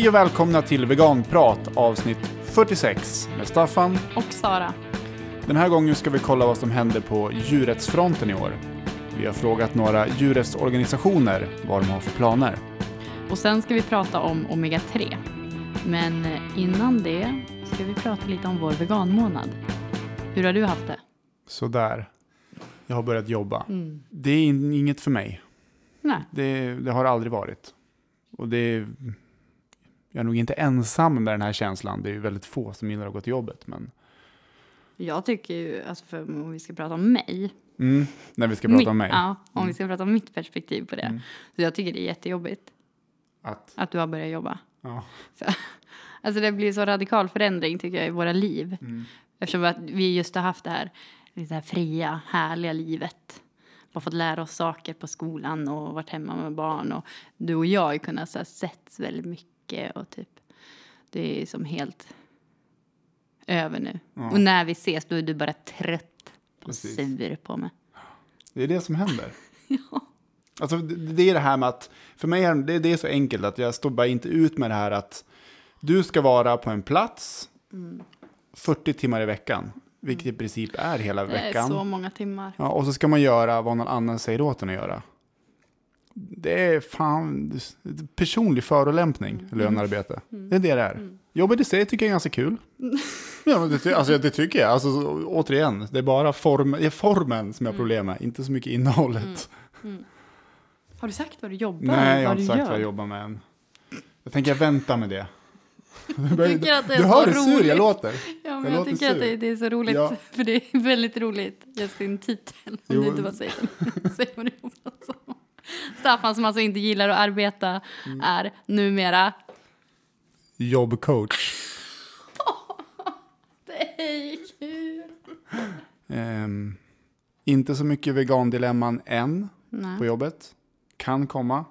Hej och välkomna till Veganprat avsnitt 46 med Staffan. Och Sara. Den här gången ska vi kolla vad som händer på djurrättsfronten i år. Vi har frågat några djurrättsorganisationer vad de har för planer. Och sen ska vi prata om omega-3. Men innan det ska vi prata lite om vår veganmånad. Hur har du haft det? Sådär. Jag har börjat jobba. Mm. Det är in- inget för mig. Nej. Det, det har aldrig varit. Och det är, jag är nog inte ensam med den här känslan. Det är ju väldigt få som gillar att gå till jobbet. Men Jag tycker ju, alltså för om vi ska prata om mig. mm, när vi ska prata mitt, om mig. Ja, om vi ska prata om mitt perspektiv på det. Mm. Så jag tycker det är jättejobbigt Att, att du har börjat jobba. ja. Alltså det blir så radikal förändring tycker jag i våra liv. Mm. Eftersom att vi just har haft det här, det här fria, härliga livet. Bara fått lära oss saker på skolan och varit hemma med barn. Och du och jag har ju kunnat så här, sett väldigt mycket och typ det är som helt över nu. Ja. Och när vi ses då är du bara trött och Precis. sur på mig. Det är det som händer. Ja. Alltså, det, det är det här med att, för mig är det, det är så enkelt att jag står bara inte ut med det här att du ska vara på en plats 40 timmar i veckan, vilket i princip är hela Det är veckan. så många timmar. Ja, och så ska man göra vad någon annan säger åt en att göra. Det är fan personlig förolämpning, lönearbete. Det är det det är. Jobbet i sig tycker jag är ganska kul. Ja, det, alltså, det tycker jag. Alltså, så- återigen, det är bara form, det är formen som jag har problem med, inte så mycket innehållet. Har du sagt vad du jobbar Nej, jag har inte sagt gör? vad jag jobbar med än. Jag tänker vänta med det. Jag tycker att det du så hör hur sur roligt. jag låter. Ja, Jag men jag låter tycker att det, det är så roligt, Ja. för det är väldigt roligt. Just din titel, om Jo. du inte bara säger säg vad du jobbar som. Staffan som alltså inte gillar att arbeta Mm. är numera... Jobbcoach. Det är kul! Ehm, inte så mycket vegandilemman än på Nej. jobbet. Kan komma.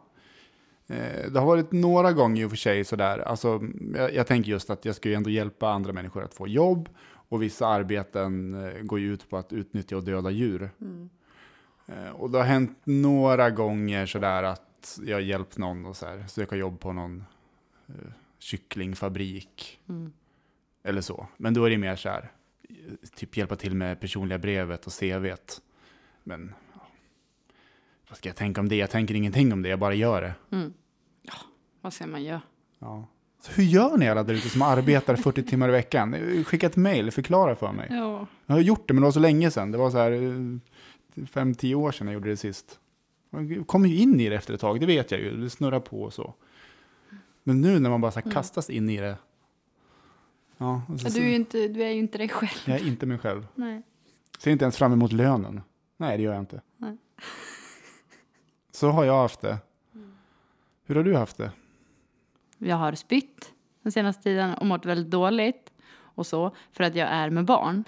Eh, det har varit några gånger i och för sig sådär. Alltså, jag, jag tänker just att jag ska ju ändå hjälpa andra människor att få jobb. Och vissa arbeten eh, går ju ut på att utnyttja och döda djur. Mm. Eh, och det har hänt några gånger sådär att jag har hjälpt någon och så här, söka jobb på någon eh, kycklingfabrik. Mm. Eller så. Men då är det mer så här, eh, typ hjälpa till med personliga brevet och CVet. Men ja, vad ska jag tänka om det? Jag tänker ingenting om det, jag bara gör det. Mm. Ja, vad ska man göra? Ja. Så hur gör ni alla där ute som arbetar 40 timmar i veckan? Eh, Skicka ett mejl, förklara för mig. Ja. Jag har gjort det, men det var så länge sedan. Det var så här eh, fem, tio år sedan jag gjorde det sist. Jag kom ju in i det efter ett tag, det vet jag ju. Det snurrar på och så. Men nu när man bara så här kastas in i det. Ja, så, Du, är ju inte, du är ju inte dig själv. jag är inte mig själv. Nej. Ser inte ens fram emot lönen. Nej, det gör jag inte. Nej. Så har jag haft det. Hur har du haft det? Jag har spytt den senaste tiden och mått väldigt dåligt. Och så, för att jag är med barn.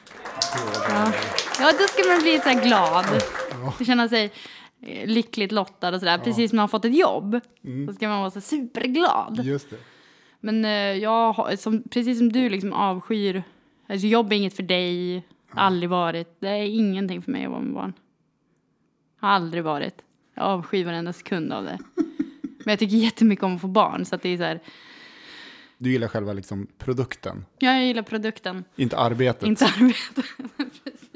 Ja, ja då ska man bli så här glad. Och känna sig eh, lyckligt lottad och sådär. Precis som man har fått ett jobb. Så ska man vara så superglad. Just det. Men eh, jag som, precis som du liksom avskyr, alltså jobb är inget för dig, aldrig varit. Det är ingenting för mig att vara med barn. Har aldrig varit. Jag avskyr varenda sekund av det. Men jag tycker jättemycket om att få barn, så att det är så här, Du gillar själva liksom produkten, jag gillar produkten, inte arbetet. inte arbetet. Precis.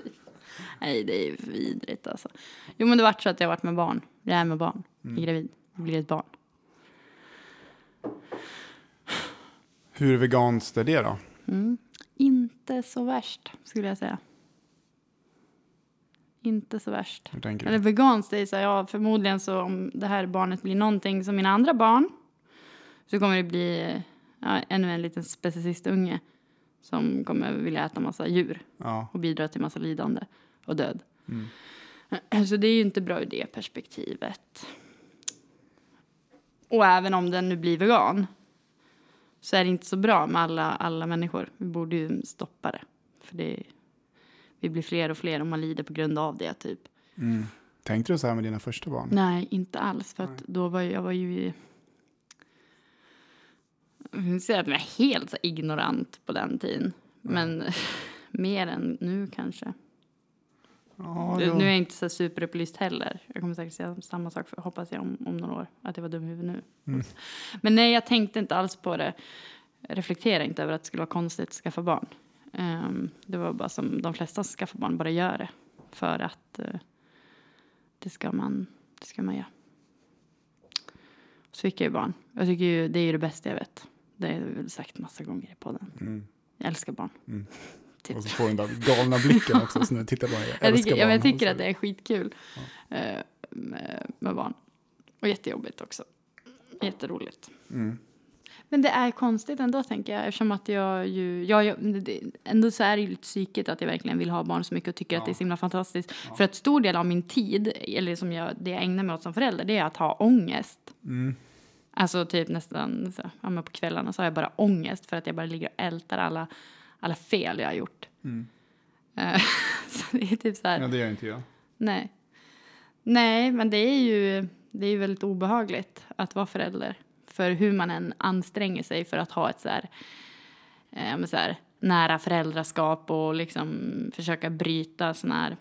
Nej, det är vidrigt alltså. Jo, men det vart så att jag varit med barn. Jag är med barn. Jag är gravid. Jag blir ett barn. Hur veganskt är det då? Mm. Inte så värst, skulle jag säga. Inte så värst. Hur tänker Eller du? veganskt, det är så här, ja, förmodligen så om det här barnet blir någonting som mina andra barn så kommer det bli ja, ännu en liten specialistunge som kommer vilja äta massa djur Ja. och bidra till massa lidande och död. Mm. Så det är ju inte bra ur det perspektivet. Och även om den nu blir vegan så är det inte så bra med alla, alla människor. Vi borde ju stoppa det. För det, vi blir fler och fler och man lider på grund av det typ. Mm. Tänkte du så här med dina första barn? Nej, inte alls. För att då var jag, jag var ju. Jag säga att jag var helt så ignorant på den tiden. Men mer än nu kanske. Ja, Nu är jag inte så superupplyst heller. Jag kommer säkert säga samma sak, för, hoppas jag, om, om några år. Att jag var dum i huvudet nu. Mm. Men nej, jag tänkte inte alls på det. Reflektera inte över att det skulle vara konstigt att skaffa barn. Ehm, det var bara som de flesta som skaffar barn bara gör det. För att eh, det, ska man, det ska man göra. Så fick jag ju barn. Jag tycker ju det är ju det bästa jag vet. Det har jag väl sagt massa gånger i podden. Mm. Jag älskar barn. Mm. Typ. Och så får du den där galna blicken också. Så när du tittar på mig. Jag, Jag tycker, ja, men jag barn. tycker att det är skitkul eh, med, med barn. Och jättejobbigt också. Jätteroligt. Mm. Men det är konstigt ändå tänker jag eftersom att jag ju, jag, ändå så är det ju lite psykigt att jag verkligen vill ha barn så mycket och tycker att det är så himla fantastiskt. För att stor del av min tid, eller som jag, det jag ägnar mig åt som förälder, det är att ha ångest. Mm. Alltså typ nästan så, ja, men på kvällarna så har jag bara ångest för att jag bara ligger och ältar alla, alla fel jag har gjort. Mm. Eh, så det är typ så här. Ja, det gör inte jag. Nej. Nej, men det är ju det är ju väldigt obehagligt att vara förälder. För hur man än anstränger sig för att ha ett så här, eh, så här nära föräldraskap och liksom försöka bryta såna här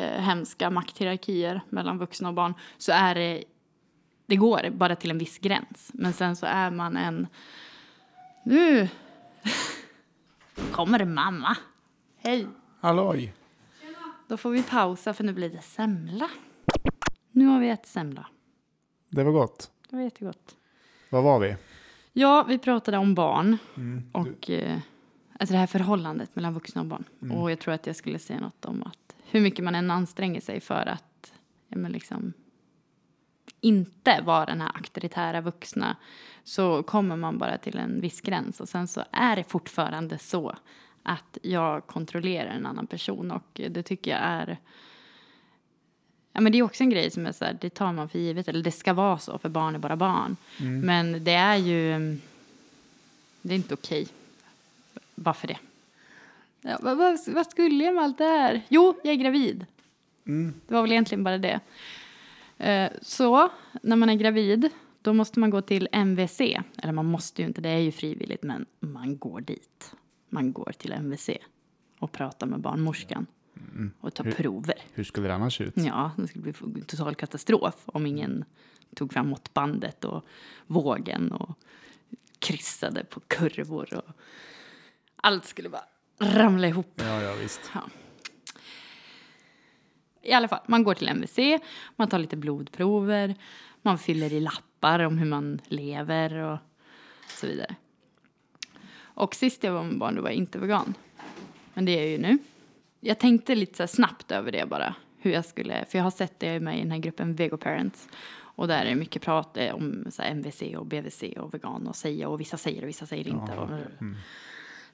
eh, hemska makthierarkier mellan vuxna och barn så är det det går bara till en viss gräns. Men sen så är man en... Nu kommer mamma. Hej. Halloj! Då får vi pausa för nu blir det semla. Nu har vi ätit semla. Det var gott. Det var jättegott. Var var vi? Ja, vi pratade om barn Mm. och eh, alltså det här förhållandet mellan vuxna och barn. Och jag tror att jag skulle säga något om att hur mycket man än anstränger sig för att ja, men liksom, inte vara den här auktoritära vuxna så kommer man bara till en viss gräns och sen så är det fortfarande så att jag kontrollerar en annan person och det tycker jag är Ja, men det är också en grej som är så här, det tar man för givet, eller det ska vara så, för barn är bara barn. Men det är ju, mm, det är inte okej. Bara för det. Ja, vad, vad, vad skulle jag med allt det här? Jo, jag är gravid. Mm. Det var väl egentligen bara det. Eh, Så, när man är gravid, då måste man gå till MVC. Eller man måste ju inte, det är ju frivilligt, men man går dit. Man går till MVC och pratar med barnmorskan och tar Hur- prover. Hur skulle det annars se ut? Ja, det skulle bli total katastrof om ingen tog fram måttbandet och vågen och kryssade på kurvor och allt skulle bara ramla ihop. Ja, ja visst. I alla fall, man går till MVC, man tar lite blodprover, man fyller i lappar om hur man lever och så vidare. Och sist jag var med barn då var jag inte vegan. Men det är jag ju nu. Jag tänkte lite snabbt över det bara. Hur jag skulle, för jag har sett det jag är med i den här gruppen Vego Parents. Och där är det mycket prat eh, om så MVC och BVC och vegan och säga och vissa säger och vissa säger inte. Och,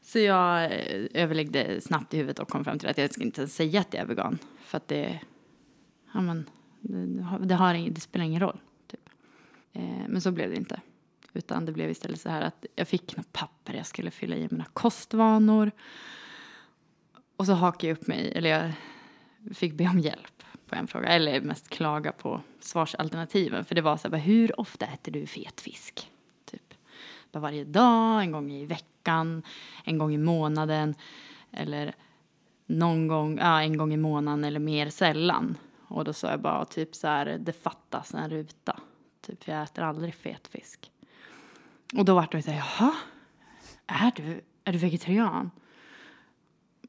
så jag eh, överläggde snabbt i huvudet och kom fram till att jag ska inte ens säga att jag är vegan. För att det, ja men, det, det har- det, har det spelar ingen roll. Typ. Eh, men så blev det inte. Utan det blev istället så här att jag fick något papper jag skulle fylla i mina kostvanor. Och så hakade jag upp mig, eller jag fick be om hjälp på en fråga. Eller mest klaga på svarsalternativen. För det var så här, bara, hur ofta äter du fet fisk? Typ. Bara varje dag, en gång i veckan, en gång i månaden. Eller någon gång, ja, en gång i månaden eller mer sällan. Och då sa jag bara typ så här, det fattas en ruta. Typ, för jag äter aldrig fet fisk. Och då vart det så här, jaha, är du, är du vegetarian?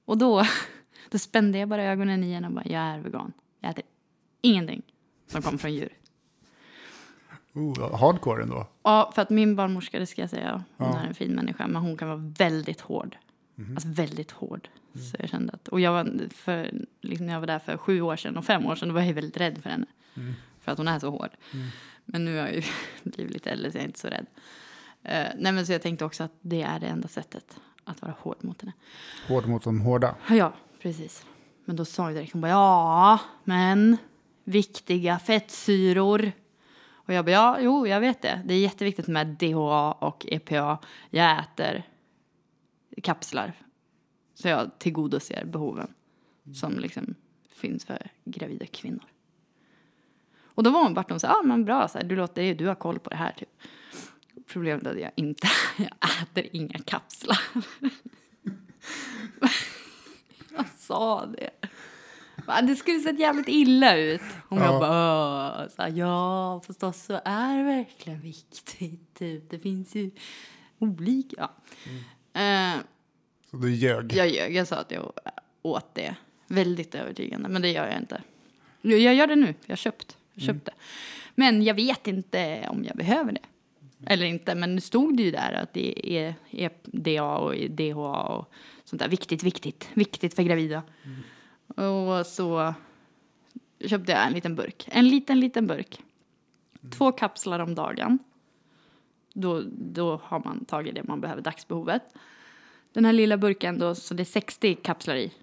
Och då, då spände jag bara ögonen i henne och bara, jag är vegan. Jag äter ingenting som kommer från djur. Oh, hardcore ändå. Ja, för att min barnmorska, det ska jag säga, hon Ja. är en fin människa, men hon kan vara väldigt hård. Alltså väldigt hård. Så jag kände att, och jag var, för, liksom när jag var där för sju år sedan och fem år sedan, då var jag väldigt rädd för henne. För att hon är så hård. Men nu har jag ju blivit lite äldre så jag är inte så rädd. Eh, nej men så jag tänkte också att det är det enda sättet att vara hård mot henne. Hård mot de hårda. Ja, precis. Men då sa jag direkt, hon bara ja, men viktiga fettsyror. Och jag bara ja, jo, jag vet det. Det är jätteviktigt med DHA och EPA. Jag äter kapslar. Så jag tillgodoser behoven som liksom finns för gravida kvinnor. Och då var hon vart hon så ja ah, men bra, så här, du, låter, du har koll på det här typ. Problemet är att jag inte, jag äter inga kapslar. Jag sa det. Det skulle sett jävligt illa ut om Ja. jag bara, så här, ja, förstås så är det verkligen viktigt. Typ. Det finns ju olika. Ja. Eh, Så du ljög. jag ljög, jag sa att jag åt det. Väldigt övertygande, men det gör jag inte. Jag gör det nu, jag har köpt. Jag köpte. Men jag vet inte om jag behöver det. Eller inte, men nu stod det ju där att det är EPDA och DHA och sånt där. Viktigt, viktigt, viktigt för gravida. Och så köpte jag en liten burk. En liten, liten burk. Två kapslar om dagen. Då, då har man tagit det man behöver, dagsbehovet. Den här lilla burken då, så det är 60 kapslar i.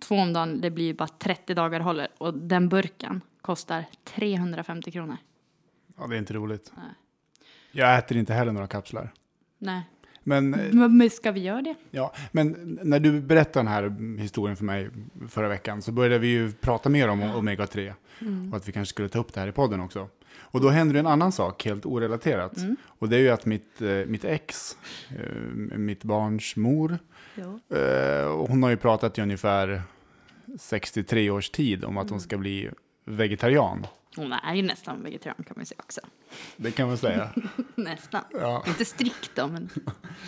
Två om dagen, det blir ju bara 30 dagar håller. Och den burken kostar 350 kronor. Ja, det är inte roligt. Nej. Jag äter inte heller några kapslar. Nej. Men, Men ska vi göra det? ja, men när du berättade den här historien för mig förra veckan så började vi ju prata mer om omega-3 och att vi kanske skulle ta upp det här i podden också. Och då hände det en annan sak, helt orelaterat. Och det är ju att mitt, eh, mitt ex, eh, mitt barns mor, Ja. eh, hon har ju pratat i ungefär 63 års tid om att hon ska bli vegetarian. Hon är ju nästan vegetarian kan man säga också. Det kan man säga. Nästan. Ja. Inte strikt då, men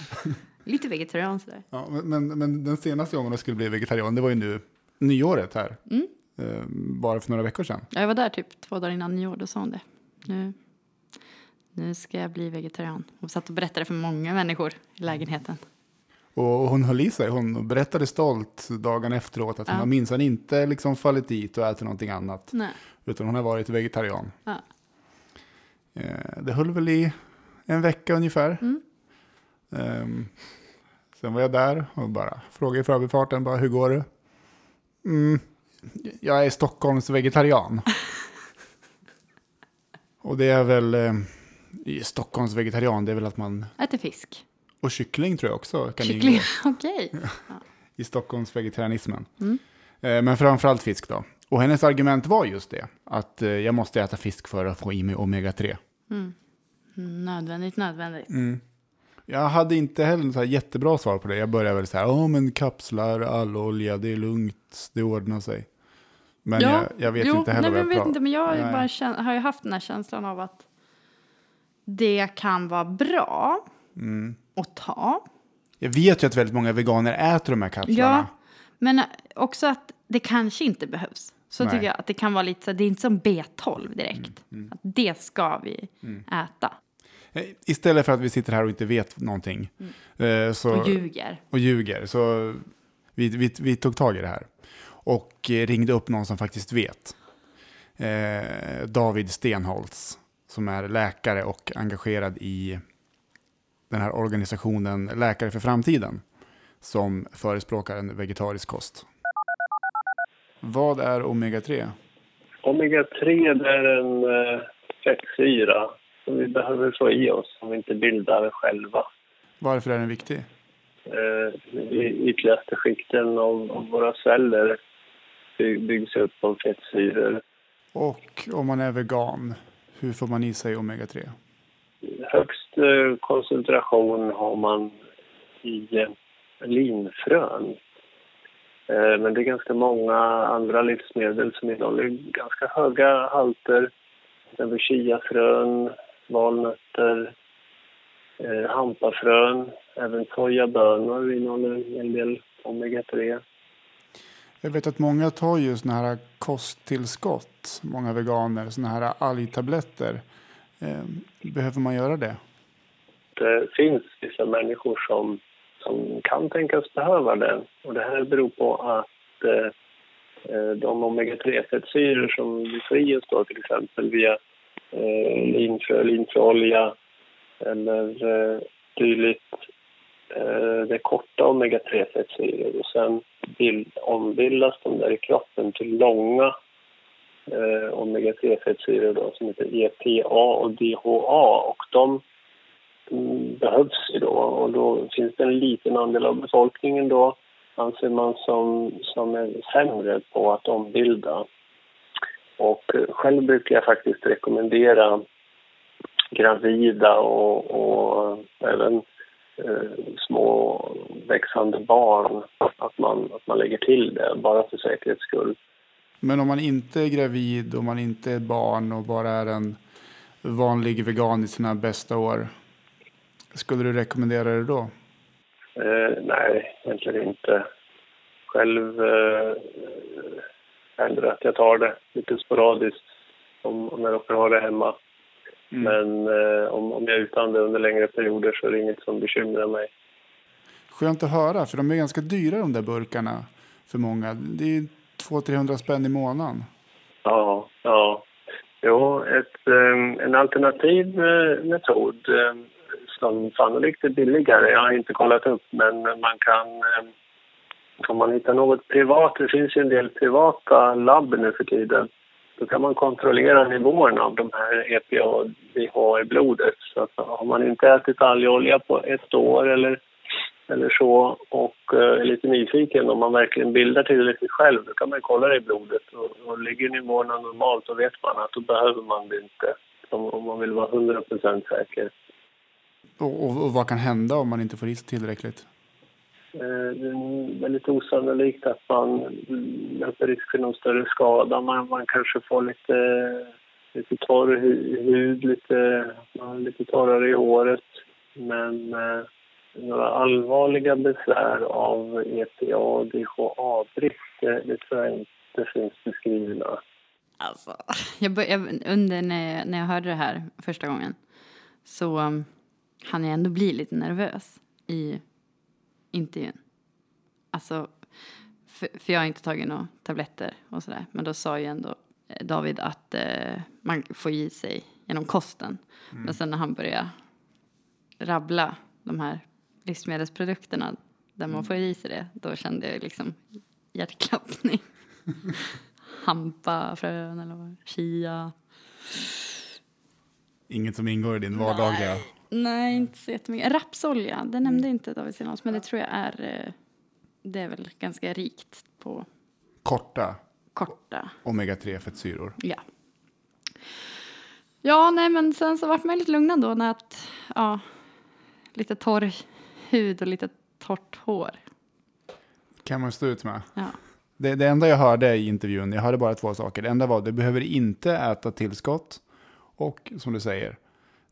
lite vegetarian sådär. Ja, men, men, den senaste gången hon skulle bli vegetarian, det var ju nu nyåret här. Eh, bara för några veckor sedan. Jag var där typ två dagar innan nyår, då sa hon det. Nu, nu ska jag bli vegetarian. Hon satt och berättade för många människor i lägenheten. Och hon höll i sig. Hon berättade stolt dagen efteråt att hon Ja. minsann inte liksom fallit dit och ätit någonting annat. Nej. Utan hon har varit vegetarian. Ja. Eh, det höll väl i en vecka ungefär. Mm. Ehm, sen var jag där och bara frågade i förbifarten bara, hur går det? Mm, jag är Stockholms vegetarian. och det är väl eh, i Stockholms vegetarian, det är väl att man, Äter fisk. och kyckling tror jag också kan Kyckling, okej. i Stockholms vegetarianismen. Mm. Eh, men framförallt fisk då. Och hennes argument var just det, att eh, jag måste äta fisk för att få i mig omega-3. Mm, Nödvändigt, nödvändigt. Jag hade inte heller något så jättebra svar på det. Jag började väl så här, ja men kapslar, allolja, det är lugnt, det ordnar sig. Men jag, jag vet jo, inte heller nej, vad jag vet inte, pratar men jag Nej. bara kän- har ju haft den här känslan av att det kan vara bra Mm. att ta. Jag vet ju att väldigt många veganer äter de här kapslarna. Ja, men också att det kanske inte behövs. Så Nej. tycker jag att det kan vara lite så det är inte som B12 direkt. Mm, Att det ska vi äta. Eh, Istället för att vi sitter här och inte vet någonting. eh, Så, Mm. Och ljuger. och ljuger. Så vi, vi, vi tog tag i det här. Och eh, ringde upp någon som faktiskt vet. Eh, David Stenholtz. Som är läkare och engagerad i den här organisationen Läkare för framtiden. Som förespråkar en vegetarisk kost. Vad är omega-3? Omega-3 det är en eh, fettsyra som vi behöver få i oss som vi inte bildar själva. Varför är den viktig? Eh, I ytterligaste skikten av, våra celler by- byggs upp av fettsyror. Och om man är vegan, hur får man i sig omega-3? Högst eh, koncentration har man i linfrön. Eh, men det är ganska många andra livsmedel som innehåller ganska höga halter. Till chiafrön, valnötter, eh, hampafrön. Även sojabönor innehåller en del omega-3. Jag vet att många tar ju såna här kosttillskott, många veganer, såna här algtabletter. Eh, behöver man göra det? Det finns vissa människor som, som kan tänkas behöva det. Och det här beror på att eh, eh de omega-3-fettsyror som vi får i oss då, till exempel via eh, linfrö, linfröolja eller eh, dylikt. Eh, det är korta omega-3-fettsyror och sen bild, ombildas de där i kroppen till långa eh, omega-3-fettsyror som heter EPA och DHA och de behövs ju och då finns det en liten andel av befolkningen då anser man som, som är sämre på att ombilda. Och själv brukar jag faktiskt rekommendera gravida och, och även eh, små växande barn att man, att man lägger till det bara för säkerhets skull. Men om man inte är gravid och man inte är barn och bara är en vanlig vegan i sina bästa år. Skulle du rekommendera det då? Eh, nej, egentligen inte. Själv eh, händer att jag tar det lite sporadiskt om, om jag råkar ha det hemma. Mm. Men eh, om, om jag är utan det under längre perioder så är det inget som bekymrar mig. Skönt att höra, för de är ganska dyra de där burkarna för många. Det är 200-300 spänn i månaden. Ja, ja. Jo, ett, eh, en alternativ eh, metod eh, som sannolikt är billigare, jag har inte kollat upp, men man kan eh, om man hittar något privat, det finns ju en del privata labb nu för tiden, då kan man kontrollera nivåerna av de här EPA och DH i blodet. Så att eh, har man inte ätit algolja på ett år eller, eller så och eh, är lite nyfiken om man verkligen bildar tillräckligt själv, då kan man kolla det i blodet. Och, och ligger nivåerna normalt, då vet man att då behöver man det inte. Om, om man vill vara 100% säker. Och, och, och, vad kan hända om man inte får i sig tillräckligt? Eh, det är väldigt osannolikt att man löper risk för någon större skada. Man, man kanske får lite, lite torr hud, lite, lite torrare i håret. Men eh, några allvarliga besvär av EPA och DHA-brist, det, det tror jag inte finns beskrivna. Alltså, jag började, under när jag, när jag hörde det här första gången så han jag ändå bli lite nervös i intervjun. Alltså, för, för jag har inte tagit några tabletter och sådär. Men då sa ju ändå eh, David att eh, man får i sig genom kosten. Mm. Men sen när han började rabbla de här livsmedelsprodukterna där man mm. får i sig det, då kände jag liksom hjärtklappning. Hampafrön eller chia. Inget som ingår i din vardagliga? Nej. Nej, inte så jättemycket. Rapsolja, det nämnde mm. inte David Silans, men det tror jag är, eh, det är väl ganska rikt på korta, korta. omega-3 fettsyror. Ja. Ja, nej, men sen så vart man lite lugnad då när att, ja, lite torr hud och lite torrt hår. Kan man stå ut med. Ja. Det, det enda jag hörde i intervjun, jag hörde bara två saker. Det enda var att du behöver inte äta tillskott och som du säger,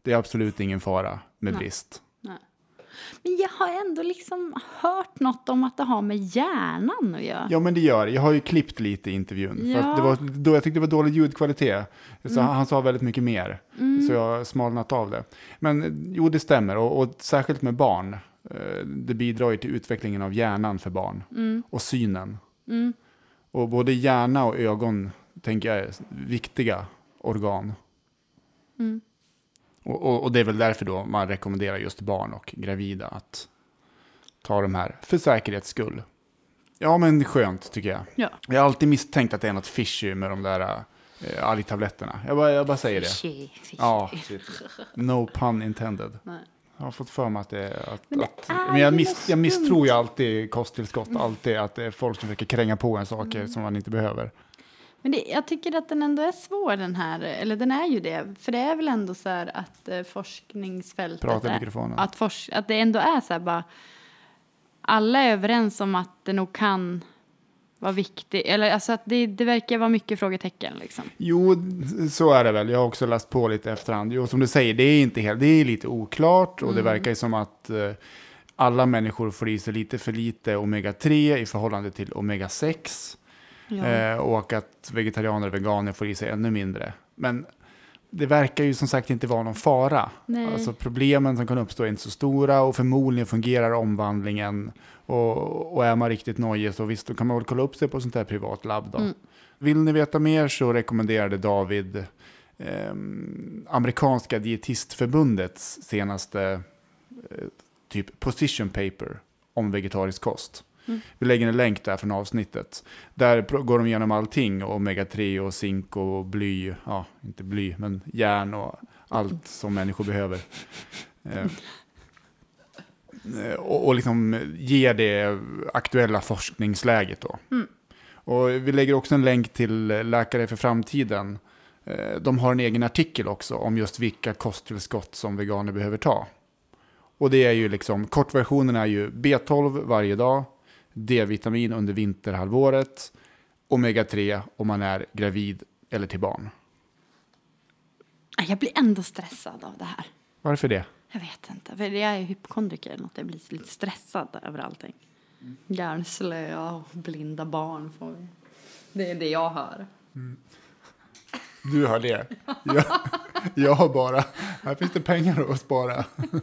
det är absolut ingen fara med brist. Nej. Men jag har ändå liksom hört något om att det har med hjärnan att göra. Ja, men det gör. Jag har ju klippt lite i intervjun. Ja. För det var, då jag tyckte det var dålig ljudkvalitet. Så mm. han sa väldigt mycket mer. Mm. Så jag har smalnat av det. Men jo, det stämmer. Och, och särskilt med barn. Eh, det bidrar ju till utvecklingen av hjärnan för barn. Mm. Och synen. Mm. Och både hjärna och ögon, tänker jag, är viktiga organ. Mm. Och, och, och, det är väl därför då man rekommenderar just barn och gravida att ta de här för säkerhets skull. Ja, men skönt tycker jag. Ja. Jag har alltid misstänkt att det är något fishy med de där äh, algtabletterna. Jag bara, jag bara säger fishy, det. Fishy. Ja, no pun intended. Nej. Jag har fått för mig att det är... Att, men, det att, är men jag, miss, jag misstror ju alltid kosttillskott. Alltid att det är folk som försöker kränga på en saker mm. som man inte behöver. Men det, jag tycker att den ändå är svår den här, eller den är ju det. För det är väl ändå så här att eh, forskningsfältet... Prata i mikrofonen. Att, forsk, att det ändå är så här bara... Alla är överens om att det nog kan vara viktigt. Eller alltså att det, det verkar vara mycket frågetecken liksom. Jo, så är det väl. Jag har också läst på lite efterhand. Jo, som du säger, det är inte helt, det är lite oklart och mm. det verkar som att eh, alla människor får i sig lite för lite omega-3 i förhållande till omega-6. Ja. Eh, och att vegetarianer och veganer får i sig ännu mindre. Men det verkar ju som sagt inte vara någon fara. Nej. Alltså problemen som kan uppstå är inte så stora och förmodligen fungerar omvandlingen. Och, och är man riktigt nojig så visst, då kan man väl kolla upp sig på sånt här privat labb. Då. Mm. Vill ni veta mer så rekommenderade David eh, amerikanska dietistförbundets senaste eh, typ position paper om vegetarisk kost. Mm. Vi lägger en länk där från avsnittet. Där går de igenom allting, omega-3 och zink och bly, ja, inte bly, men järn och allt som människor behöver. Eh, och, och liksom ger det aktuella forskningsläget då. Mm. Och vi lägger också en länk till Läkare för framtiden. Eh, de har en egen artikel också om just vilka kosttillskott som veganer behöver ta. Och det är ju liksom, kortversionen är ju B12 varje dag, D-vitamin under vinterhalvåret, omega-3 om man är gravid eller till barn. Jag blir ändå stressad av det här. Varför det? Jag vet inte. För jag är hypokondriker eller något. Jag blir lite stressad över allting. Hjärnslöa och blinda barn får vi. Det är det jag hör. Du har det. Jag, jag har bara, här finns det pengar att spara.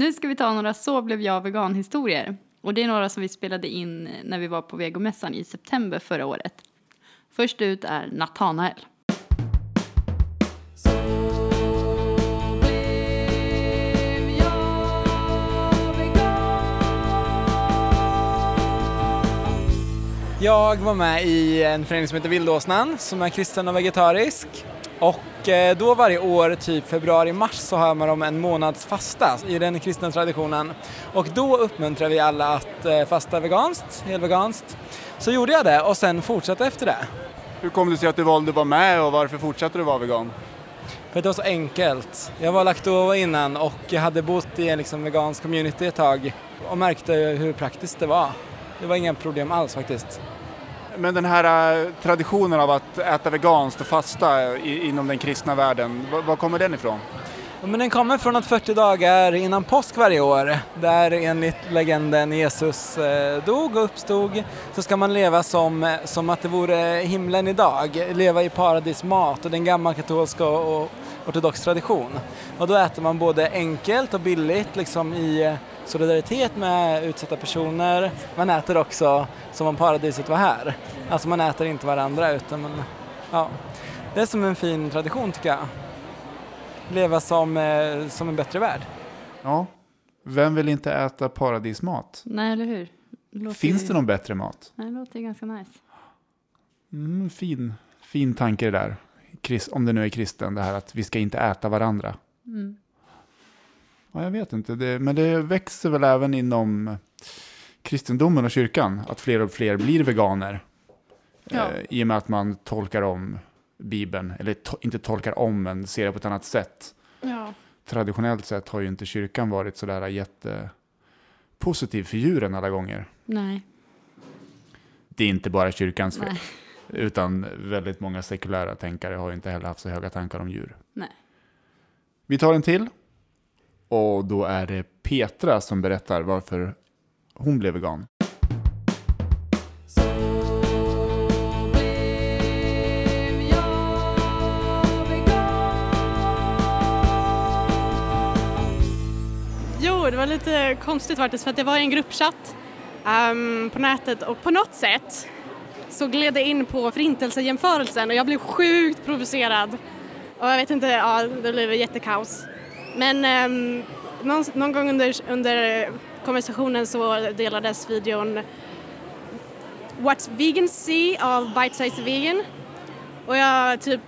Nu ska vi ta några Så blev jag vegan-historier. Och det är några som vi spelade in när vi var på vegomässan i september förra året. Först ut är Nathanael. Jag var med i en förening som heter Vildåsnan som är kristen och vegetarisk. Och eh, då varje år, typ februari-mars, så har man om en månads fasta i den kristna traditionen. Och då uppmuntrar vi alla att eh, fasta veganskt, helveganskt. Så gjorde jag det och sen fortsatte efter det. Hur kom det sig att du valde att vara med och varför fortsatte du vara vegan? För att det var så enkelt. Jag var lakto innan och jag hade bott i en liksom vegansk community ett tag och märkte hur praktiskt det var. Det var inga problem alls faktiskt. Men den här eh, traditionen av att äta veganskt och fasta inom den kristna världen, var kommer den ifrån? Men den kommer från att 40 dagar innan påsk varje år, där enligt legenden Jesus eh, dog och uppstod, så ska man leva som, som att det vore himlen idag, leva i paradismat och den gamla katolska och ortodox tradition. Och då äter man både enkelt och billigt, liksom i eh, solidaritet med utsatta personer. Man äter också som om paradiset var här. Alltså man äter inte varandra utan man, ja. Det är som en fin tradition tycker jag leva som, eh, som en bättre värld. Ja. Vem vill inte äta paradismat? Nej, eller hur? Låter Finns ju- det någon bättre mat? Nej, det låter ju ganska nice. Mm, fin, fin tanke det där. Kris, om det nu är kristen, det här att vi ska inte äta varandra. Mm. Ja, jag vet inte, det, men det växer väl även inom kristendomen och kyrkan, att fler och fler blir veganer. Ja. Eh, I och med att man tolkar om Bibeln, eller to, inte tolkar om, men ser det på ett annat sätt. Ja. Traditionellt sett har ju inte kyrkan varit sådär jättepositiv för djuren alla gånger. Nej. Det är inte bara kyrkans fel, Nej. utan väldigt många sekulära tänkare har ju inte heller haft så höga tankar om djur. Nej. Vi tar en till. Och då är det Petra som berättar varför hon blev vegan. Var lite konstigt faktiskt för att det var i en gruppchatt um, på nätet och på något sätt så gled det in på förintelsejämförelsen och jag blev sjukt provocerad. Och jag vet inte, ja det blev jättekaos. Men um, någon, någon gång under, under konversationen så delades videon What's Vegan See av Bite Size Vegan. Och jag typ,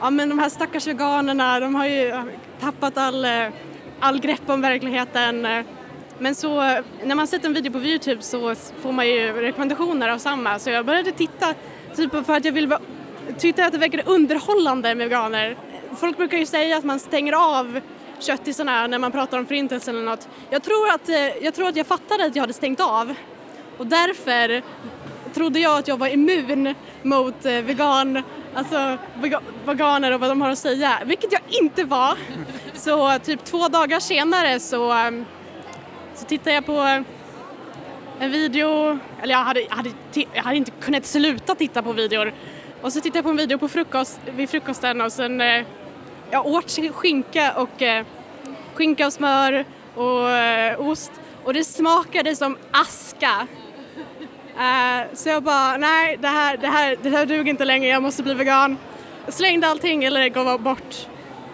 ja men de här stackars veganerna de har ju tappat all, eh, all grepp om verkligheten. Men så när man sett en video på Youtube så får man ju rekommendationer av samma så jag började titta typ för att jag ville tyckte att det verkade underhållande med veganer. Folk brukar ju säga att man stänger av köttisarna när man pratar om förintelsen eller något. Jag tror att, eh, jag, tror att jag fattade att jag hade stängt av och därför trodde jag att jag var immun mot eh, vegan, alltså veganer och vad de har att säga, vilket jag inte var. Så typ två dagar senare så, ehm, så tittade jag på en video, eller jag hade, jag, hade, jag hade inte kunnat sluta titta på videor. Och så tittade jag på en video på frukost, vid frukosten och sen eh, jag åt skinka och eh, skinka och smör och eh, ost och det smakade som aska. Eh, så jag bara, nej det här, det, här, det här duger inte längre, jag måste bli vegan. Jag slängde allting eller gav bort.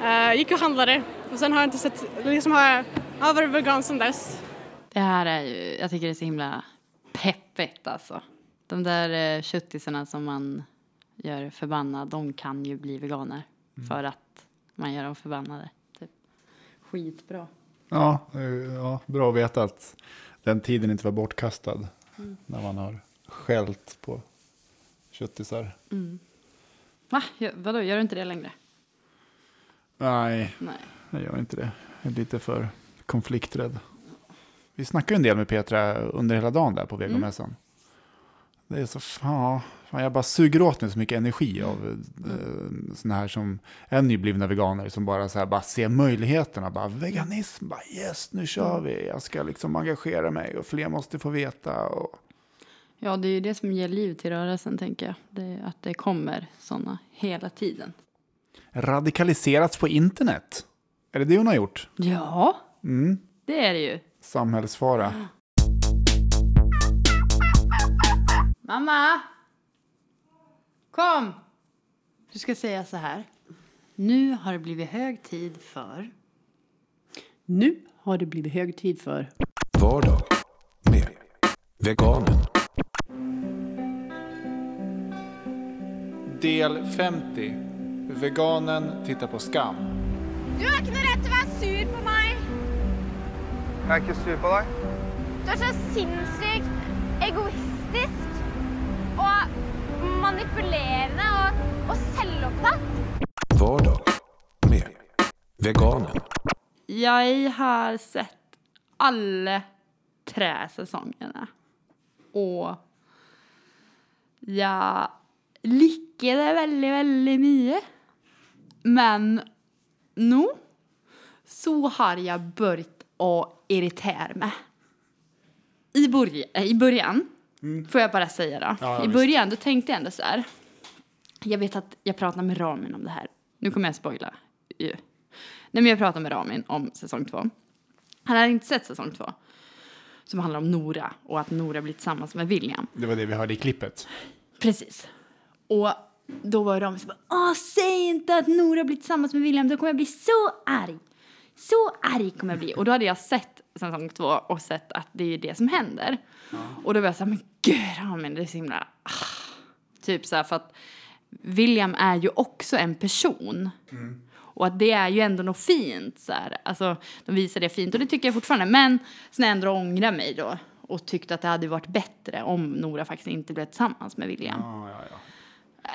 Eh, gick och handlade och sen har jag inte sett, liksom har jag, jag har varit vegan sedan dess. Det här är ju, jag tycker det är så himla peppigt alltså. De där eh, köttisarna som man gör förbannad, de kan ju bli veganer. För att man gör dem förbannade. Typ. Skitbra. Ja, eh, ja, bra att veta att den tiden inte var bortkastad. När man har skällt på köttisar. Va? Gör, vadå, gör du inte det längre? Nej, Nej. jag gör inte det. Jag är lite för konflikträdd. Vi snackade en del med Petra under hela dagen där på vegomässan. Det är så fan, fan, jag bara suger åt mig så mycket energi av eh, såna här som är nyblivna veganer som bara, så här, bara ser möjligheterna. Bara veganism, bara yes, nu kör vi. Jag ska liksom engagera mig och fler måste få veta. Och... Ja, det är ju det som ger liv till rörelsen, tänker jag. Det att det kommer sådana hela tiden. Radikaliserats på internet. Är det det hon har gjort? Ja, Mm. det är det ju. Samhällsfara. Mamma! Kom! Du ska säga så här. Nu har det blivit hög tid för... Nu har det blivit hög tid för Vardag med veganen. Del 50. Veganen tittar på skam. Du har rett til å være sur på meg. Jeg er ikke sur på deg. Du er så sinnssykt egoistisk og manipulerende og, og selvopptatt. Vardag med veganen. Jeg har sett alle tre sesongene. Og jeg liker det veldig, veldig mye. Men nå så har jeg begynt å irritere meg. I, eh, I början, får jag bara säga då. Ja, I början då tänkte jag ändå så här. Jag vet att jag pratade med Ramin om det här. Nu kommer jag spoila. Nej, men jag pratade med Ramin om säsong två. Han hade inte sett säsong två. Som handlar om Nora och att Nora blir tillsammans med William. Det var det vi hörde i klippet. Precis. Och då var Ramin så bara, Åh, säg inte att Nora blir tillsammans med William, då kommer jag bli så arg. Så arg kommer jag bli. Och då hade jag sett säsong två och sett att det är ju det som händer. Och då var jag så här, men gud Ramin, det är så himla... Ah. Typ så här, för att William är ju också en person. Och att det är ju ändå något fint. Så här. Alltså, de visar det fint och det tycker jag fortfarande. Men sen ändå ångrar mig då och tyckte att det hade varit bättre om Nora faktiskt inte blev tillsammans med William. Ja, ja, ja.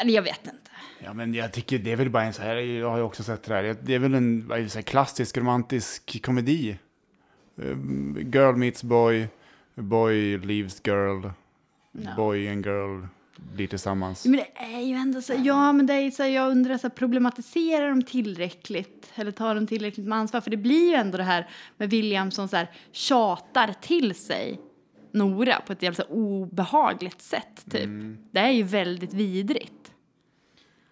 Eller jag vet inte. Ja, men jag tycker det är väl bara en så här, jag har ju också sett det här, det är väl en det, så klassisk romantisk komedi. Um, Girl meets boy, boy leaves girl, boy and girl blir tillsammans. Men det är ju ändå så, ja men det är så, jag undrar så här, problematiserar de tillräckligt? Eller tar de tillräckligt med ansvar? För det blir ju ändå det här med William som så här tjatar till sig Nora på ett jävla obehagligt sätt typ. Det är ju väldigt vidrigt.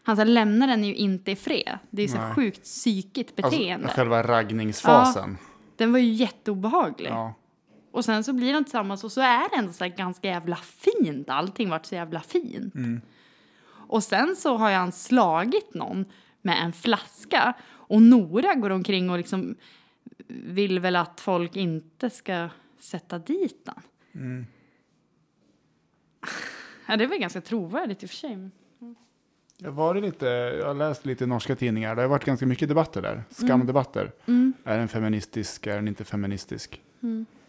Han så här, lämnar den ju inte i fred. Det är så här sjukt psykigt beteende. Alltså, själva raggningsfasen. Den var ju jätteobehaglig. Ja. Och sen så blir de tillsammans och så är det ändå så här ganska jävla fint. Allting vart så jävla fint. Och sen så har han slagit någon med en flaska. Och Nora går omkring och liksom vill väl att folk inte ska sätta dit den. Ja, det var ganska trovärdigt i och för sig. Jag, var det lite, jag har läst lite norska tidningar, det har varit ganska mycket debatter där. Skamdebatter. Är den feministisk, är den inte feministisk?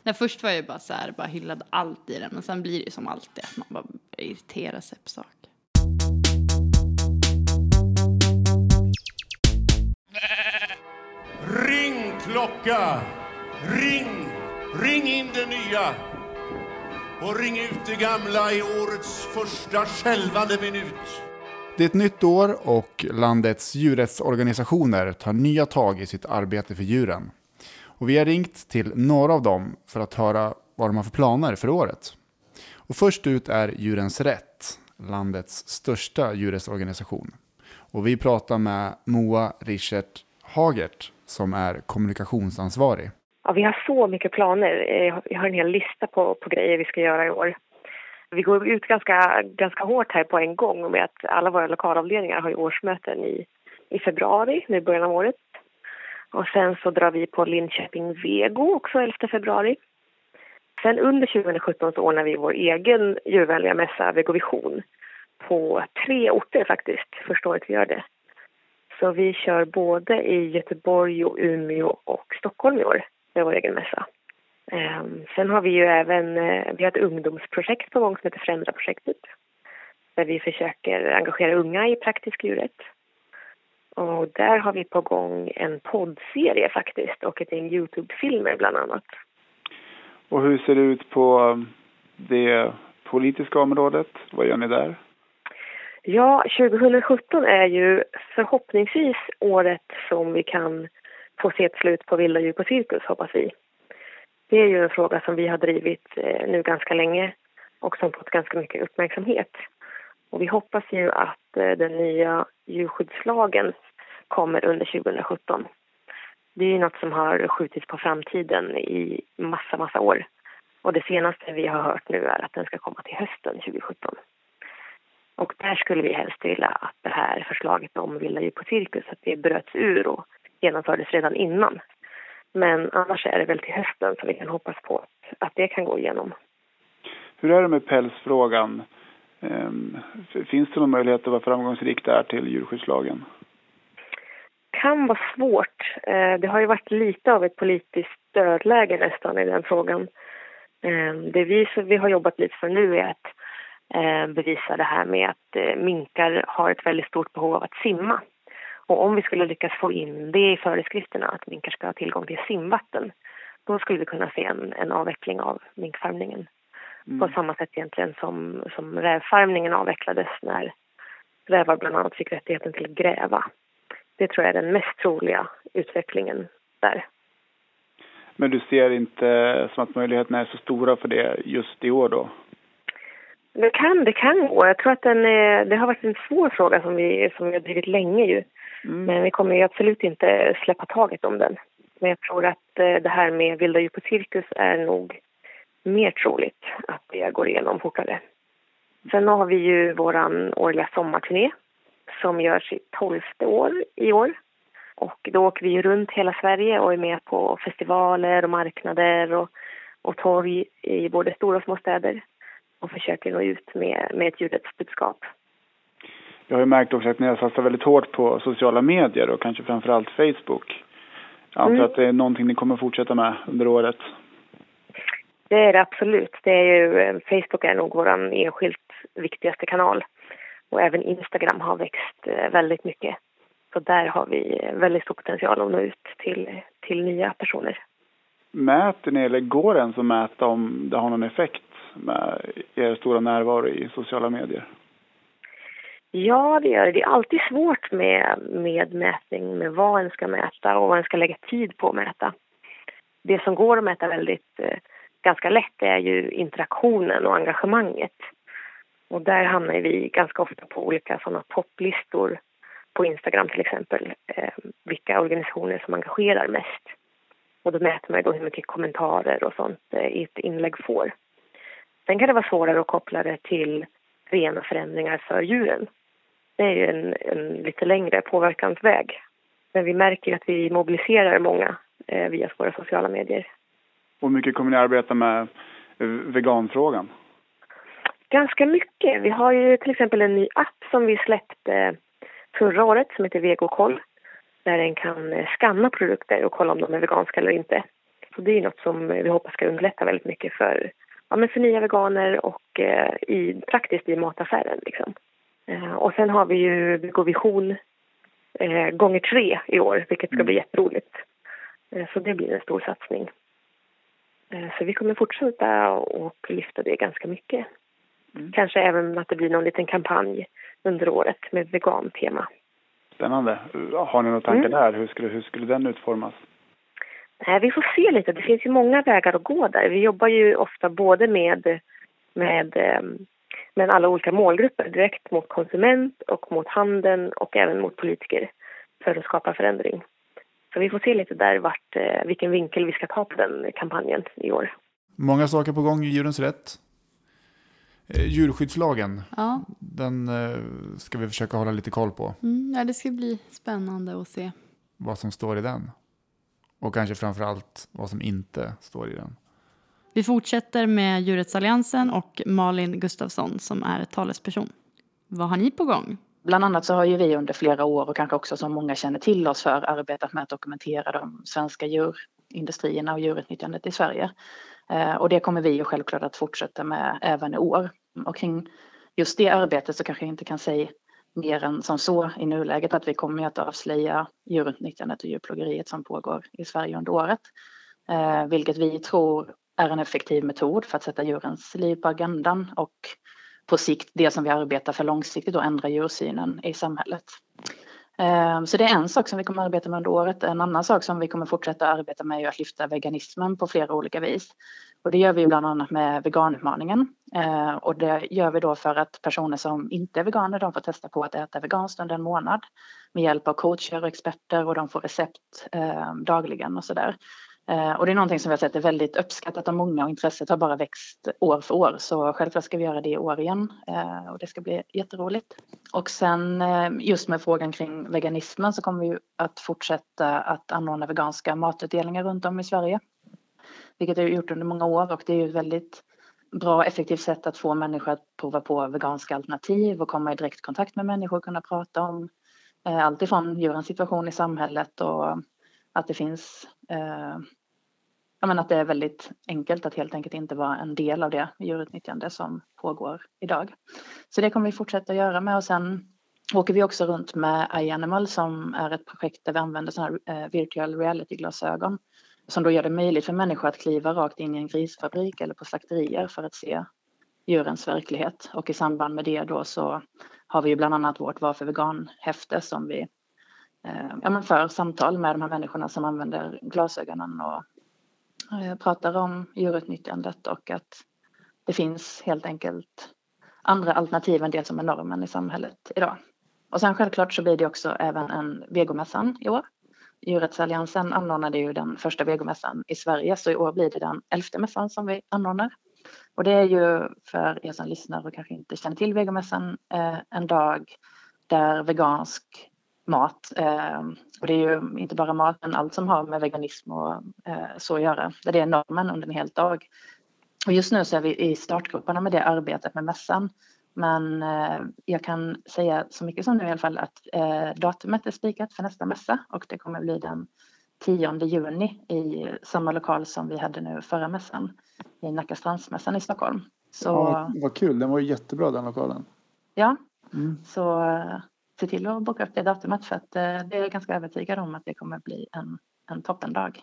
Nej, först var jag bara så här, bara hyllade allt i den. Men sen blir det ju som alltid att man bara irriterar sig på saker. Ring klocka! Ring! Ring in det nya! Och ring ut det gamla i årets första skälvande minut. Det är ett nytt år och landets djurrättsorganisationer tar nya tag i sitt arbete för djuren. Och vi har ringt till några av dem för att höra vad de har för planer för året. Och först ut är Djurens Rätt, landets största djurrättsorganisation. Och vi pratar med Moa Richert Hagert som är kommunikationsansvarig. Ja, vi har så mycket planer. Eh, jag Vi har en hel lista på, på grejer vi ska göra i år. Vi går ut ganska, ganska hårt här på en gång med att alla våra lokalavdelningar har ju årsmöten i, i februari, nu i början av året. Och sen så drar vi på Linköping Vego också 11 februari. Sen under 2017 så ordnar vi vår egen djurvänliga mässa Vegovision på tre orter faktiskt, första året vi gör det. Så vi kör både i Göteborg, och Umeå och Stockholm i år med vår egen mässa. Ehm, sen har vi ju även eh, vi har ett ungdomsprojekt på gång som heter Förändra-projektet. Där vi försöker engagera unga i praktisk djurrätt. Och där har vi på gång en poddserie faktiskt och ett gäng Youtube-filmer bland annat. Och hur ser det ut på det politiska området? Vad gör ni där? Ja, 2017 är ju förhoppningsvis året som vi kan få se ett slut på vilda djur på cirkus, hoppas vi. Det är ju en fråga som vi har drivit eh, nu ganska länge och som fått ganska mycket uppmärksamhet. Och vi hoppas ju att eh, den nya djurskyddslagen kommer under 2017. Det är ju något som har skjutits på framtiden i massa, massa år. Och det senaste vi har hört nu är att den ska komma till hösten 2017. Och där skulle vi helst vilja att det här förslaget om vilda djur på cirkus, att det bröts ur och genomfördes redan innan. Men annars är det väl till hösten som vi kan hoppas på att, det kan gå igenom. Hur är det med pälsfrågan? Ehm, finns det någon möjlighet att vara framgångsrik där till djurskyddslagen? kan vara svårt. Eh, det har ju varit lite av ett politiskt dödläge nästan i den frågan. Eh, det vi, vi har jobbat lite för nu är att eh, bevisa det här med att minkar har ett väldigt stort behov av att simma. Och om vi skulle lyckas få in det i föreskrifterna, att minkar ska ha tillgång till simvatten, då skulle vi kunna se en, en avveckling av minkfarmningen. Mm. På samma sätt egentligen som, som rävfarmningen avvecklades när rävar bland annat fick rättigheten till att gräva. Det tror jag är den mest troliga utvecklingen där. Men du ser inte som att möjligheterna är så stora för det just i år då? Det kan, det kan gå. Jag tror att den är, det har varit en svår fråga som vi, som vi har drivit länge ju. Mm. Men vi kommer ju absolut inte släppa taget om den. Men jag tror att eh, det här med vilda djur på cirkus är nog mer troligt att det går igenom fortare. Sen har vi ju vår årliga sommarturné som gör sitt tolfte år i år. Och då åker vi runt hela Sverige och är med på festivaler och marknader och, och torg i både stora och små städer och försöker nå ut med, med ett djurrättsbudskap. Jag har ju märkt också att ni har satsat väldigt hårt på sociala medier och kanske framförallt Facebook. Jag antar mm. att det är någonting ni kommer fortsätta med under året? Det är det absolut. Det är ju, eh, Facebook är nog vår enskilt viktigaste kanal. Och även Instagram har växt eh, väldigt mycket. Så där har vi väldigt stor potential att nå ut till, till nya personer. Mäter ni, eller går det ens att mäta om det har någon effekt med er stora närvaro i sociala medier? Ja, det gör det. Det är alltid svårt med, med mätning, med vad en ska mäta och vad en ska lägga tid på att mäta. Det som går att mäta väldigt eh, ganska lätt är ju interaktionen och engagemanget. Och där hamnar vi ganska ofta på olika sådana topplistor på Instagram till exempel, eh, vilka organisationer som engagerar mest. Och då mäter man då hur mycket kommentarer och sånt eh, ett inlägg får. Sen kan det vara svårare att koppla det till rena förändringar för djuren. Det är ju en, en lite längre påverkansväg. Men vi märker att vi mobiliserar många eh, via våra sociala medier. Hur mycket kommer ni arbeta med eh, veganfrågan? Ganska mycket. Vi har ju till exempel en ny app som vi släppte förra året som heter Vegokoll. Där en kan eh, skanna produkter och kolla om de är veganska eller inte. Så det är något som vi hoppas ska underlätta väldigt mycket för, ja, men för nya veganer och eh, i, praktiskt i mataffären. Liksom. Eh, och sen har vi ju Vegovision eh, gånger tre i år, vilket ska bli mm. jätteroligt. Eh, så det blir en stor satsning. Eh, så vi kommer fortsätta och lyfta det ganska mycket. Mm. Kanske även att det blir någon liten kampanj under året med vegantema. Spännande. Har ni några tankar mm. där? Hur skulle, hur skulle den utformas? Nej, vi får se lite. Det finns ju många vägar att gå där. Vi jobbar ju ofta både med, med, med alla olika målgrupper direkt mot konsument och mot handeln och även mot politiker för att skapa förändring. Så vi får se lite där vart, eh, vilken vinkel vi ska ta på den kampanjen i år. Många saker på gång i Djurens Rätt. Eh, djurskyddslagen, ja. den eh, ska vi försöka hålla lite koll på. Mm, ja, det ska bli spännande att se. Vad som står i den. Och kanske framför allt vad som inte står i den. Vi fortsätter med Djurrättsalliansen och Malin Gustafsson som är talesperson. Vad har ni på gång? Bland annat så har ju vi under flera år och kanske också som många känner till oss för arbetat med att dokumentera de svenska djurindustrierna och djurutnyttjandet i Sverige. Eh, och det kommer vi ju självklart att fortsätta med även i år. Och kring just det arbetet så kanske jag inte kan säga mer än som så i nuläget att vi kommer att avslöja djurutnyttjandet och djurplågeriet som pågår i Sverige under året. Eh, vilket vi tror är en effektiv metod för att sätta djurens liv på agendan och på sikt det som vi arbetar för långsiktigt och ändra djursynen i samhället. Ehm, så det är en sak som vi kommer att arbeta med under året. En annan sak som vi kommer fortsätta arbeta med är att lyfta veganismen på flera olika vis. Och det gör vi bland annat med veganutmaningen. Ehm, och det gör vi då för att personer som inte är veganer de får testa på att äta veganskt under en månad med hjälp av coacher och experter och de får recept ehm, dagligen och sådär. Eh, och det är någonting som vi har sett är väldigt uppskattat av många och intresset har bara växt år för år. Så självklart ska vi göra det i år igen eh, och det ska bli jätteroligt. Och sen eh, just med frågan kring veganismen så kommer vi att fortsätta att anordna veganska matutdelningar runt om i Sverige. Vilket vi har gjort under många år och det är ju ett väldigt bra och effektivt sätt att få människor att prova på veganska alternativ och komma i direkt kontakt med människor och kunna prata om allt ifrån djurens situation i samhället och att det finns ja, men att det är väldigt enkelt att helt enkelt inte vara en del av det djurutnyttjande som pågår idag. Så det kommer vi fortsätta göra med och sen åker vi också runt med iAnimal som är ett projekt där vi använder sådana här eh, virtual reality-glasögon som då gör det möjligt för människor att kliva rakt in i en grisfabrik eller på slakterier för att se djurens verklighet. Och i samband med det då så har vi ju bland annat vårt Varför vegan-häfte som vi eh, ja, men för samtal med de här människorna som använder glasögonen och pratar om djurutnyttjandet och att det finns helt enkelt andra alternativ än det som är normen i samhället idag. Och sen självklart så blir det också även en vegomässan i år. Djurrättsalliansen anordnade ju den första vegomässan i Sverige så i år blir det den elfte mässan som vi anordnar. Och det är ju för er som lyssnar och kanske inte känner till vegomässan eh, en dag där vegansk mat. Eh, och det är ju inte bara mat, men allt som har med veganism och eh, så att göra. Där det är normen under en hel dag. Och just nu så är vi i startgrupperna med det arbetet med mässan. Men eh, jag kan säga så mycket som nu i alla fall att datumet är spikat för nästa mässa och det kommer bli den 10 juni i samma lokal som vi hade nu förra mässan i Nacka strandsmässan i Stockholm. Så, ja, vad kul, den var jättebra den lokalen. Ja, mm. så se till att boka upp det datumet för att eh, det är ganska övertygad om att det kommer bli en, en toppendag.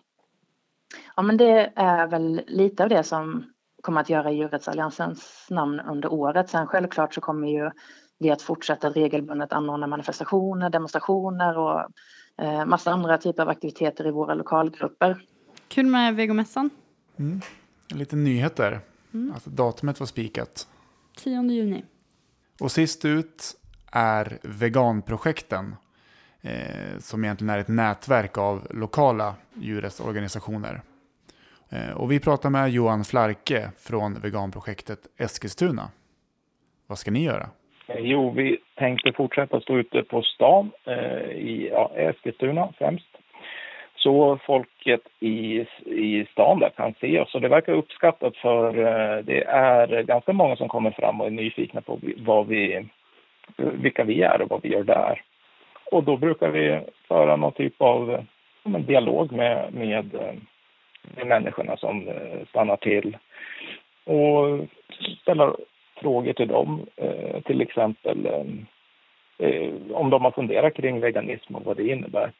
Ja, men det är väl lite av det som kommer att göra Djurrättsalliansens namn under året. Sen självklart så kommer ju vi att fortsätta regelbundet anordna manifestationer, demonstrationer och eh, massa andra typer av aktiviteter i våra lokalgrupper. Kul med vegomässan. Mm. En liten nyhet där. Mm. Att datumet var spikat. 10 juni. Och sist ut är veganprojekten. Eh, som egentligen är ett nätverk av lokala djurrättsorganisationer. Eh, och vi pratar med Johan Flarke från veganprojektet Eskilstuna. Vad ska ni göra? Eh, jo, vi tänkte fortsätta stå ute på stan eh, i ja, Eskilstuna främst. Så folket i, i stan där kan se oss och det verkar uppskattat för eh, det är ganska många som kommer fram och är nyfikna på vad vi vilka vi är och vad vi gör där. Och då brukar vi föra någon typ av en dialog med, med, eh, med människorna som eh, stannar till och ställa frågor till dem, eh, till exempel om de har funderat kring veganism och vad det innebär.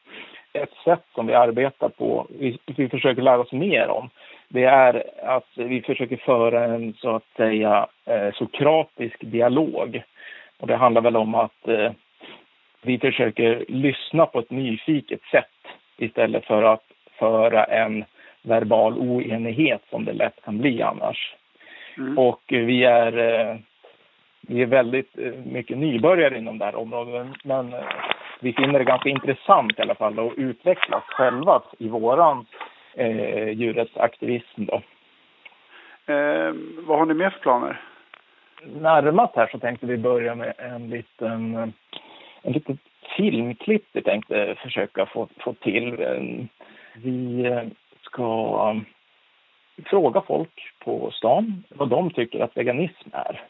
Ett sätt som vi arbetar på, vi, vi försöker lära oss mer om, det är att vi försöker föra en så att säga sokratisk dialog och det handlar väl om att eh, vi försöker lyssna på ett nyfiket sätt istället för att föra en verbal oenighet som det lätt kan bli annars. Mm. Och vi är, eh, vi är väldigt eh, mycket nybörjare inom det här området men eh, vi finner det ganska intressant i alla fall att utvecklas själva i våran eh, djurrättsaktivism. Då. Eh, vad har ni mer för planer? Närmast här så tänkte vi börja med en liten, en liten filmklipp vi tänkte försöka få, få till. Vi ska fråga folk på stan vad de tycker att veganism är.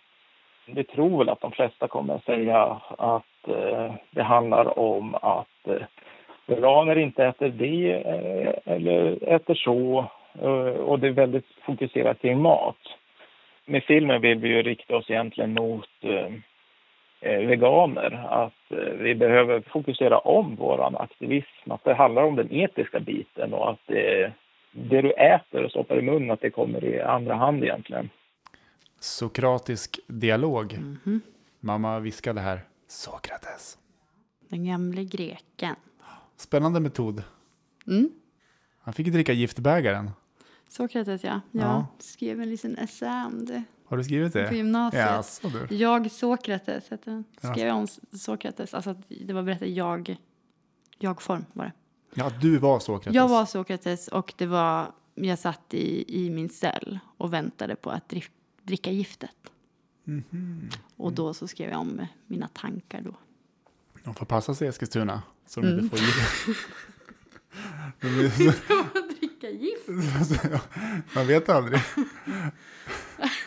Vi tror väl att de flesta kommer att säga att eh, det handlar om att eh, veganer inte äter det eh, eller äter så och det är väldigt fokuserat kring mat med filmen vill vi ju rikta oss egentligen mot eh, eh, veganer. Att eh, vi behöver fokusera om vår aktivism. Att det handlar om den etiska biten och att det, det du äter och stoppar i munnen, att det kommer i andra hand egentligen. Sokratisk dialog. Mhm. Mamma viskade här. Sokrates. Den gamle greken. Spännande metod. Mm. Han fick dricka giftbägaren. Sokrates, ja. Jag Ja. skrev en liten essä om det. Har du skrivit det? På gymnasiet. Jaså, du. Jag Sokrates hette den. Ja. Skrev jag om Sokrates. Alltså det var berättat jag. Jag-form var det. Ja, du var Sokrates. Jag var Sokrates och det var, jag satt i, i min cell och väntade på att drick, dricka giftet. Mhm. Och då så skrev jag om mina tankar då. De får passa sig i Eskilstuna. Så de Mm. inte får gift. Är- gift? Man vet aldrig.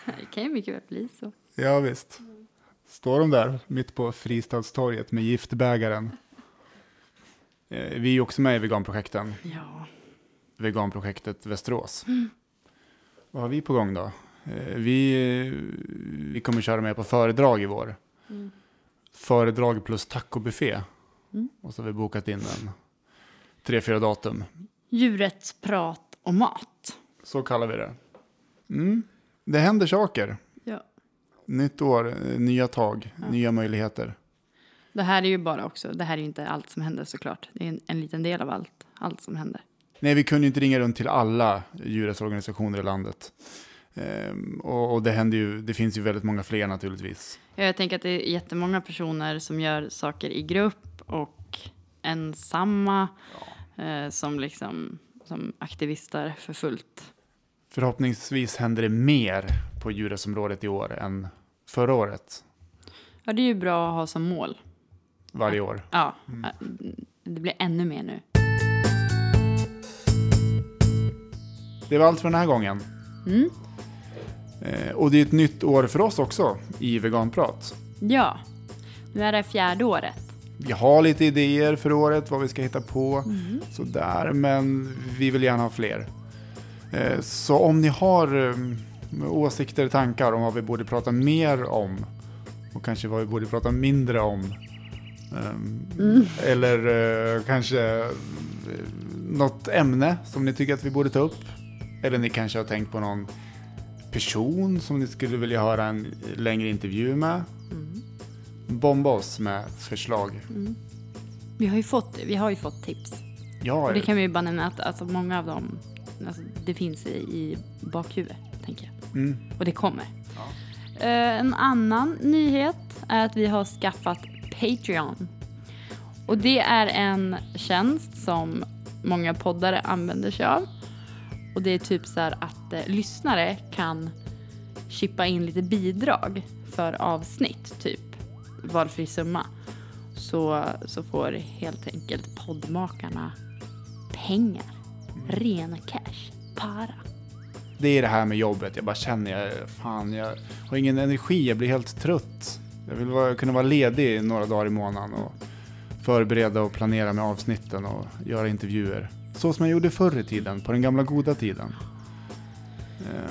Det kan ju mycket väl bli så. Ja, visst. Står de där mitt på Fristadstorget med giftbägaren. Eh, Vi är ju också med i veganprojekten. Ja. Veganprojektet Västerås. Mm. Vad har vi på gång då? Eh, Vi, vi kommer köra med på föredrag i vår. Mm. Föredrag plus tacobuffé. Mm. Och så har vi bokat in en tre, fyra datum. Djurets prat och mat. Så kallar vi det. Mm. Det händer saker. Ja. Nytt år, eh, nya tag, nya möjligheter. Det här är ju bara också, det här är ju inte allt som händer såklart. Det är en, en liten del av allt, allt som händer. Nej, vi kunde ju inte ringa runt till alla djurrättsorganisationer i landet. Ehm, och och det, händer ju, det finns ju väldigt många fler naturligtvis. Ja, Jag tänker att det är jättemånga personer som gör saker i grupp och ensamma eh, som liksom som aktivister för fullt. Förhoppningsvis händer det mer på djurrättsområdet i år än förra året, Ja, det är ju bra att ha som mål. varje år. Ja, eh, det blir ännu mer nu. Det var allt för den här gången. Mm. Eh, och det är ett nytt år för oss också i Veganprat. Ja, nu är det fjärde året. Vi har lite idéer för året, vad vi ska hitta på. Mm. Sådär, men vi vill gärna ha fler. Eh, Så om ni har eh, åsikter, tankar om vad vi borde prata mer om och kanske vad vi borde prata mindre om. ehm, Mm. Eller eh, kanske något ämne som ni tycker att vi borde ta upp. Eller ni kanske har tänkt på någon person som ni skulle vilja höra en längre intervju med. Bomba oss med förslag. Mm. Vi har ju fått, vi har ju fått tips. Ja, Och det kan vi ju bara nämna att alltså, många av dem, alltså, det finns i, i bakhuvudet, tänker jag. Mm. Och det kommer. Eh, en annan nyhet är att vi har skaffat Patreon. Och det är en tjänst som många poddare använder sig av. Och det är typ så här att eh, lyssnare kan chippa in lite bidrag för avsnitt, typ valfri summa. Så, så får helt enkelt poddmakarna pengar. Rena cash. Para. Det är det här med jobbet. Jag bara känner, jag, fan, jag har ingen energi. Jag blir helt trött. Jag vill vara, kunna vara ledig några dagar i månaden och förbereda och planera med avsnitten och göra intervjuer. Så som jag gjorde förr i tiden, på den gamla goda tiden.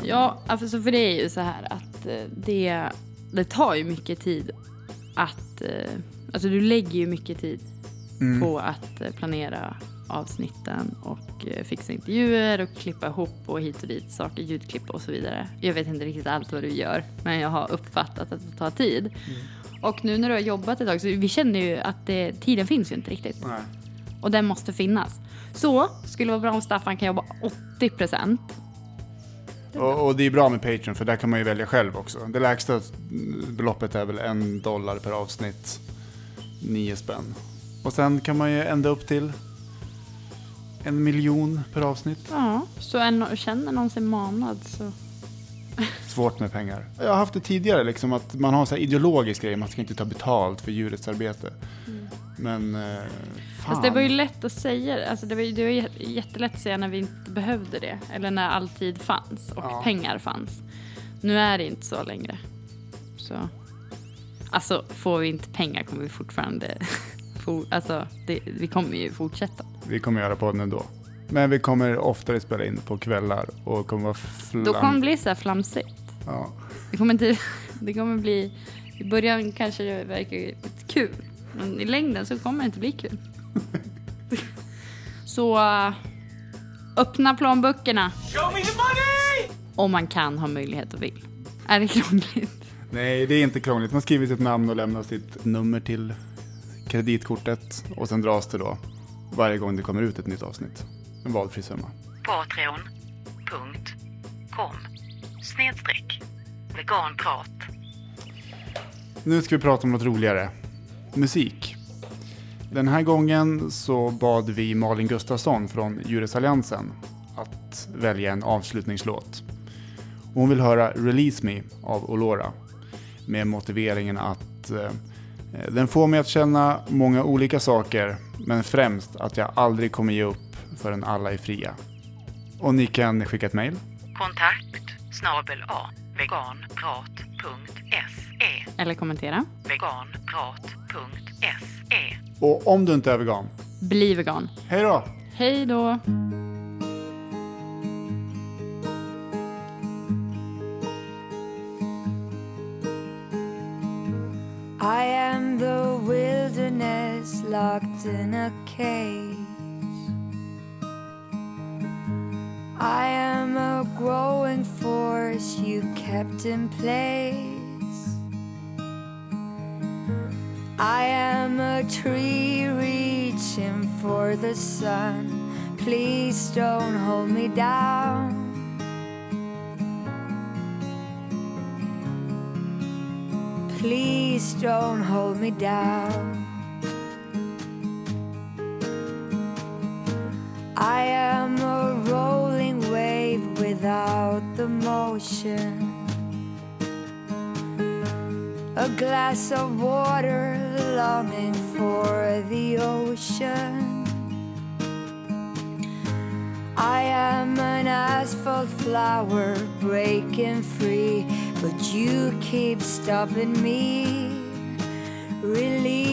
Ja, alltså för det är ju så här att eh, det, det tar ju mycket tid att... eh, Alltså du lägger ju mycket tid Mm. på att eh, planera avsnitten och eh, fixa intervjuer och klippa ihop och hit och dit saker, ljudklipp och så vidare. Jag vet inte riktigt allt vad du gör, men jag har uppfattat att det tar tid. Och nu när du har jobbat ett tag så vi känner ju att det, tiden finns ju inte riktigt. Nej. Och den måste finnas. Så skulle det vara bra om Staffan kan jobba 80 procent. Och, och det är bra med Patreon för där kan man ju välja själv också. Det lägsta beloppet är väl en dollar per avsnitt. Nio spänn. Och sen kan man ju ända upp till en miljon per avsnitt. Ja, så en, känner någon sig manad så... Svårt med pengar. Jag har haft det tidigare, liksom att man har en så här ideologisk grej, man ska inte ta betalt för djurets arbete. Men eh, fan. Fast det var ju lätt att säga, alltså det var, det var jättelätt att säga när vi inte behövde det. Eller när all tid fanns och Ja. pengar fanns. Nu är det inte så längre. Så. Alltså får vi inte pengar kommer vi fortfarande... For, alltså det, vi kommer ju fortsätta. Vi kommer göra podden ändå. Men vi kommer oftare spela in på kvällar och kommer vara flam... Då kommer det bli så här flamsigt. Ja. Det kommer inte... Det kommer bli... I början kanske det verkar kul. Men i längden så kommer det inte bli kul. så... öppna plånböckerna. Om man kan ha möjlighet och vill. Är det krångligt? Nej, det är inte krångligt. Man skriver sitt namn och lämnar sitt nummer till kreditkortet och sen dras det då varje gång det kommer ut ett nytt avsnitt. En valfri summa. Patreon.com snedstreck veganprat. Nu ska vi prata om något roligare. Musik. Den här gången så bad vi Malin Gustafsson från Djurrättsalliansen att välja en avslutningslåt. Hon vill höra Release Me av Olora med motiveringen att eh, den får mig att känna många olika saker men främst att jag aldrig kommer ge upp förrän alla är fria. Och ni kan skicka ett mejl Kontakt snabel a veganprat.se Eller kommentera. veganprat.se och om du inte är vegan, Bli vegan. hej då! Hej då! I am the wilderness locked in a cage. I am a growing kept in place. I am a tree reaching for the sun. Please don't hold me down. Please don't hold me down. I am a rolling wave without the motion. A glass of water longing for the ocean. I am an asphalt flower breaking free, but you keep stopping me. Release